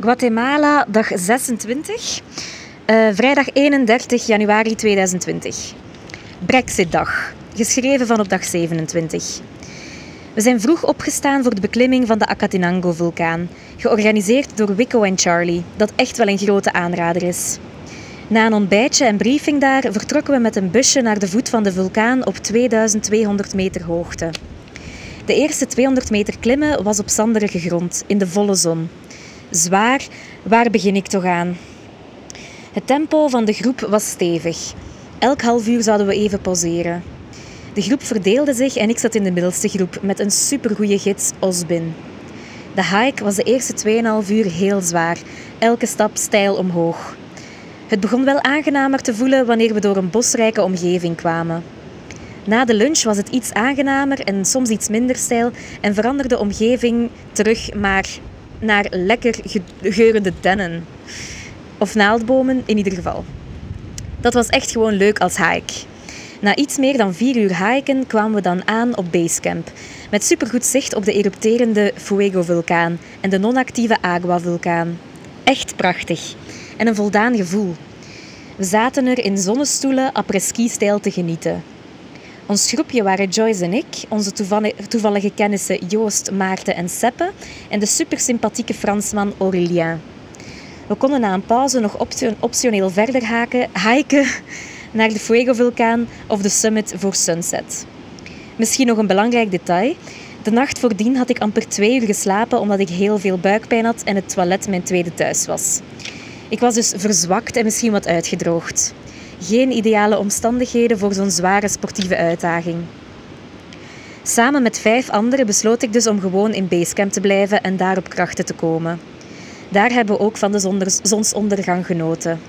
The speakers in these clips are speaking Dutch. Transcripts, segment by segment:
Guatemala, dag 26. Uh, vrijdag 31 januari 2020. Brexitdag, geschreven van op dag 27. We zijn vroeg opgestaan voor de beklimming van de Acatenango-vulkaan, georganiseerd door Wico en Charlie, dat echt wel een grote aanrader is. Na een ontbijtje en briefing daar vertrokken we met een busje naar de voet van de vulkaan op 2200 meter hoogte. De eerste 200 meter klimmen was op zanderige grond, in de volle zon. Zwaar, waar begin ik toch aan? Het tempo van de groep was stevig. Elk half uur zouden we even pauzeren. De groep verdeelde zich en ik zat in de middelste groep met een supergoeie gids, Osbin. De hike was de eerste 2,5 uur heel zwaar, elke stap steil omhoog. Het begon wel aangenamer te voelen wanneer we door een bosrijke omgeving kwamen. Na de lunch was het iets aangenamer en soms iets minder stijl en veranderde de omgeving terug maar naar lekker geurende dennen. Of naaldbomen in ieder geval. Dat was echt gewoon leuk als hike. Na iets meer dan vier uur hiken kwamen we dan aan op Basecamp. Met supergoed zicht op de erupterende Fuego-vulkaan en de non-actieve Agua-vulkaan. Echt prachtig. En een voldaan gevoel. We zaten er in zonnestoelen après-ski-stijl te genieten. Ons groepje waren Joyce en ik, onze toevallige kennissen Joost, Maarten en Seppe en de supersympathieke Fransman Aurélien. We konden na een pauze nog optioneel verder haken, hiken naar de Fuego-vulkaan of de summit voor sunset. Misschien nog een belangrijk detail. De nacht voordien had ik amper twee uur geslapen omdat ik heel veel buikpijn had en het toilet mijn tweede thuis was. Ik was dus verzwakt en misschien wat uitgedroogd. Geen ideale omstandigheden voor zo'n zware sportieve uitdaging. Samen met vijf anderen besloot ik dus om gewoon in Basecamp te blijven en daar op krachten te komen. Daar hebben we ook van de zonsondergang genoten.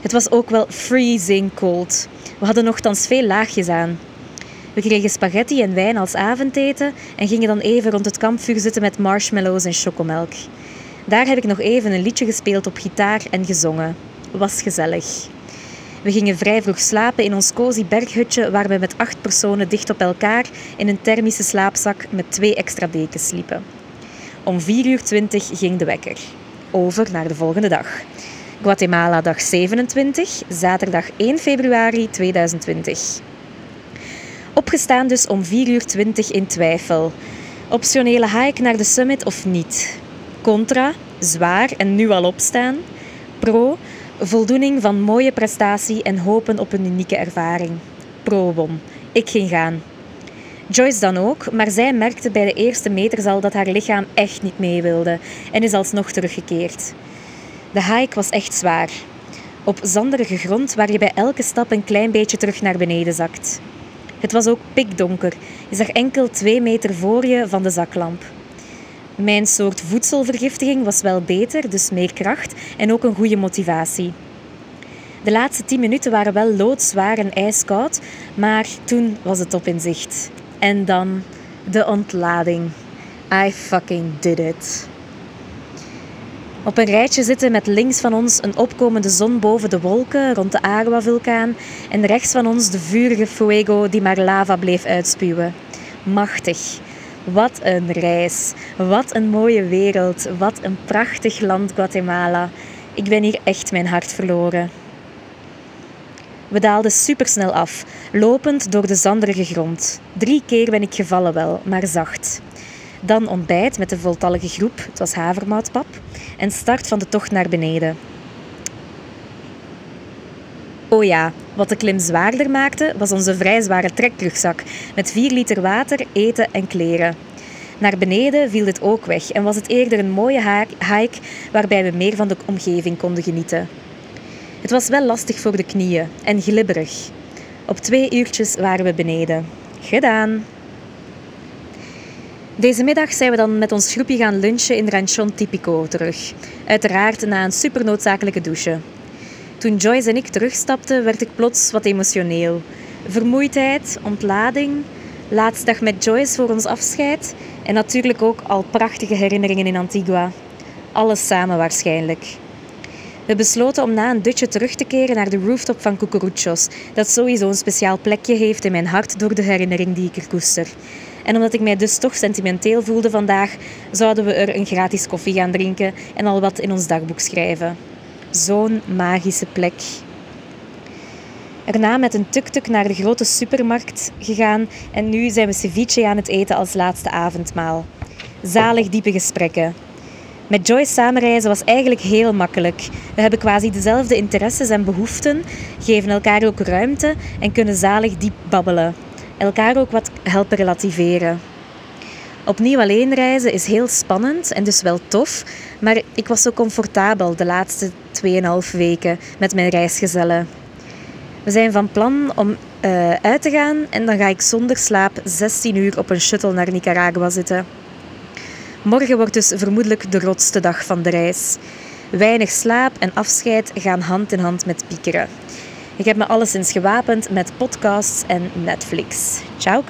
Het was ook wel freezing cold. We hadden nogthans veel laagjes aan. We kregen spaghetti en wijn als avondeten en gingen dan even rond het kampvuur zitten met marshmallows en chocomelk. Daar heb ik nog even een liedje gespeeld op gitaar en gezongen. Was gezellig. We gingen vrij vroeg slapen in ons cozy berghutje waar we met acht personen dicht op elkaar in een thermische slaapzak met twee extra dekens sliepen. Om 4 uur 20 ging de wekker. Over naar de volgende dag. Guatemala dag 27, zaterdag 1 februari 2020. Opgestaan dus om 4 uur 20 in twijfel. Optionele hike naar de summit of niet? Contra, zwaar en nu al opstaan. Pro, voldoening van mooie prestatie en hopen op een unieke ervaring. Pro won. Ik ging gaan. Joyce dan ook, maar zij merkte bij de eerste meters al dat haar lichaam echt niet mee wilde en is alsnog teruggekeerd. De hike was echt zwaar. Op zanderige grond waar je bij elke stap een klein beetje terug naar beneden zakt. Het was ook pikdonker. Je zag enkel twee meter voor je van de zaklamp. Mijn soort voedselvergiftiging was wel beter, dus meer kracht en ook een goede motivatie. De laatste tien minuten waren wel loodzwaar en ijskoud, maar toen was het op in zicht. En dan de ontlading. I fucking did it. Op een rijtje zitten met links van ons een opkomende zon boven de wolken rond de Agua-vulkaan en rechts van ons de vurige Fuego die maar lava bleef uitspuwen. Machtig. Wat een reis. Wat een mooie wereld. Wat een prachtig land Guatemala. Ik ben hier echt mijn hart verloren. We daalden supersnel af, lopend door de zanderige grond. Drie keer ben ik gevallen wel, maar zacht. Dan ontbijt met de voltallige groep, het was havermoutpap, en start van de tocht naar beneden. Oh ja, wat de klim zwaarder maakte, was onze vrij zware trekrugzak met 4 liter water, eten en kleren. Naar beneden viel dit ook weg en was het eerder een mooie hike waarbij we meer van de omgeving konden genieten. Het was wel lastig voor de knieën en glibberig. Op twee uurtjes waren we beneden. Gedaan! Deze middag zijn we dan met ons groepje gaan lunchen in Ranchon Tipico terug. Uiteraard na een supernoodzakelijke douche. Toen Joyce en ik terugstapten, werd ik plots wat emotioneel. Vermoeidheid, ontlading, laatste dag met Joyce voor ons afscheid en natuurlijk ook al prachtige herinneringen in Antigua. Alles samen waarschijnlijk. We besloten om na een dutje terug te keren naar de rooftop van Cucuruchos, dat sowieso een speciaal plekje heeft in mijn hart door de herinnering die ik er koester. En omdat ik mij dus toch sentimenteel voelde vandaag, zouden we er een gratis koffie gaan drinken en al wat in ons dagboek schrijven. Zo'n magische plek. Erna met een tuk-tuk naar de grote supermarkt gegaan en nu zijn we ceviche aan het eten als laatste avondmaal. Zalig diepe gesprekken. Met Joyce samenreizen was eigenlijk heel makkelijk. We hebben quasi dezelfde interesses en behoeften, geven elkaar ook ruimte en kunnen zalig diep babbelen. Elkaar ook wat helpen relativeren. Opnieuw alleen reizen is heel spannend en dus wel tof, maar ik was zo comfortabel de laatste 2,5 weken met mijn reisgezellen. We zijn van plan om uh, uit te gaan en dan ga ik zonder slaap 16 uur op een shuttle naar Nicaragua zitten. Morgen wordt dus vermoedelijk de rotste dag van de reis. Weinig slaap en afscheid gaan hand in hand met piekeren. Ik heb me alleszins gewapend met podcasts en Netflix. Ciao!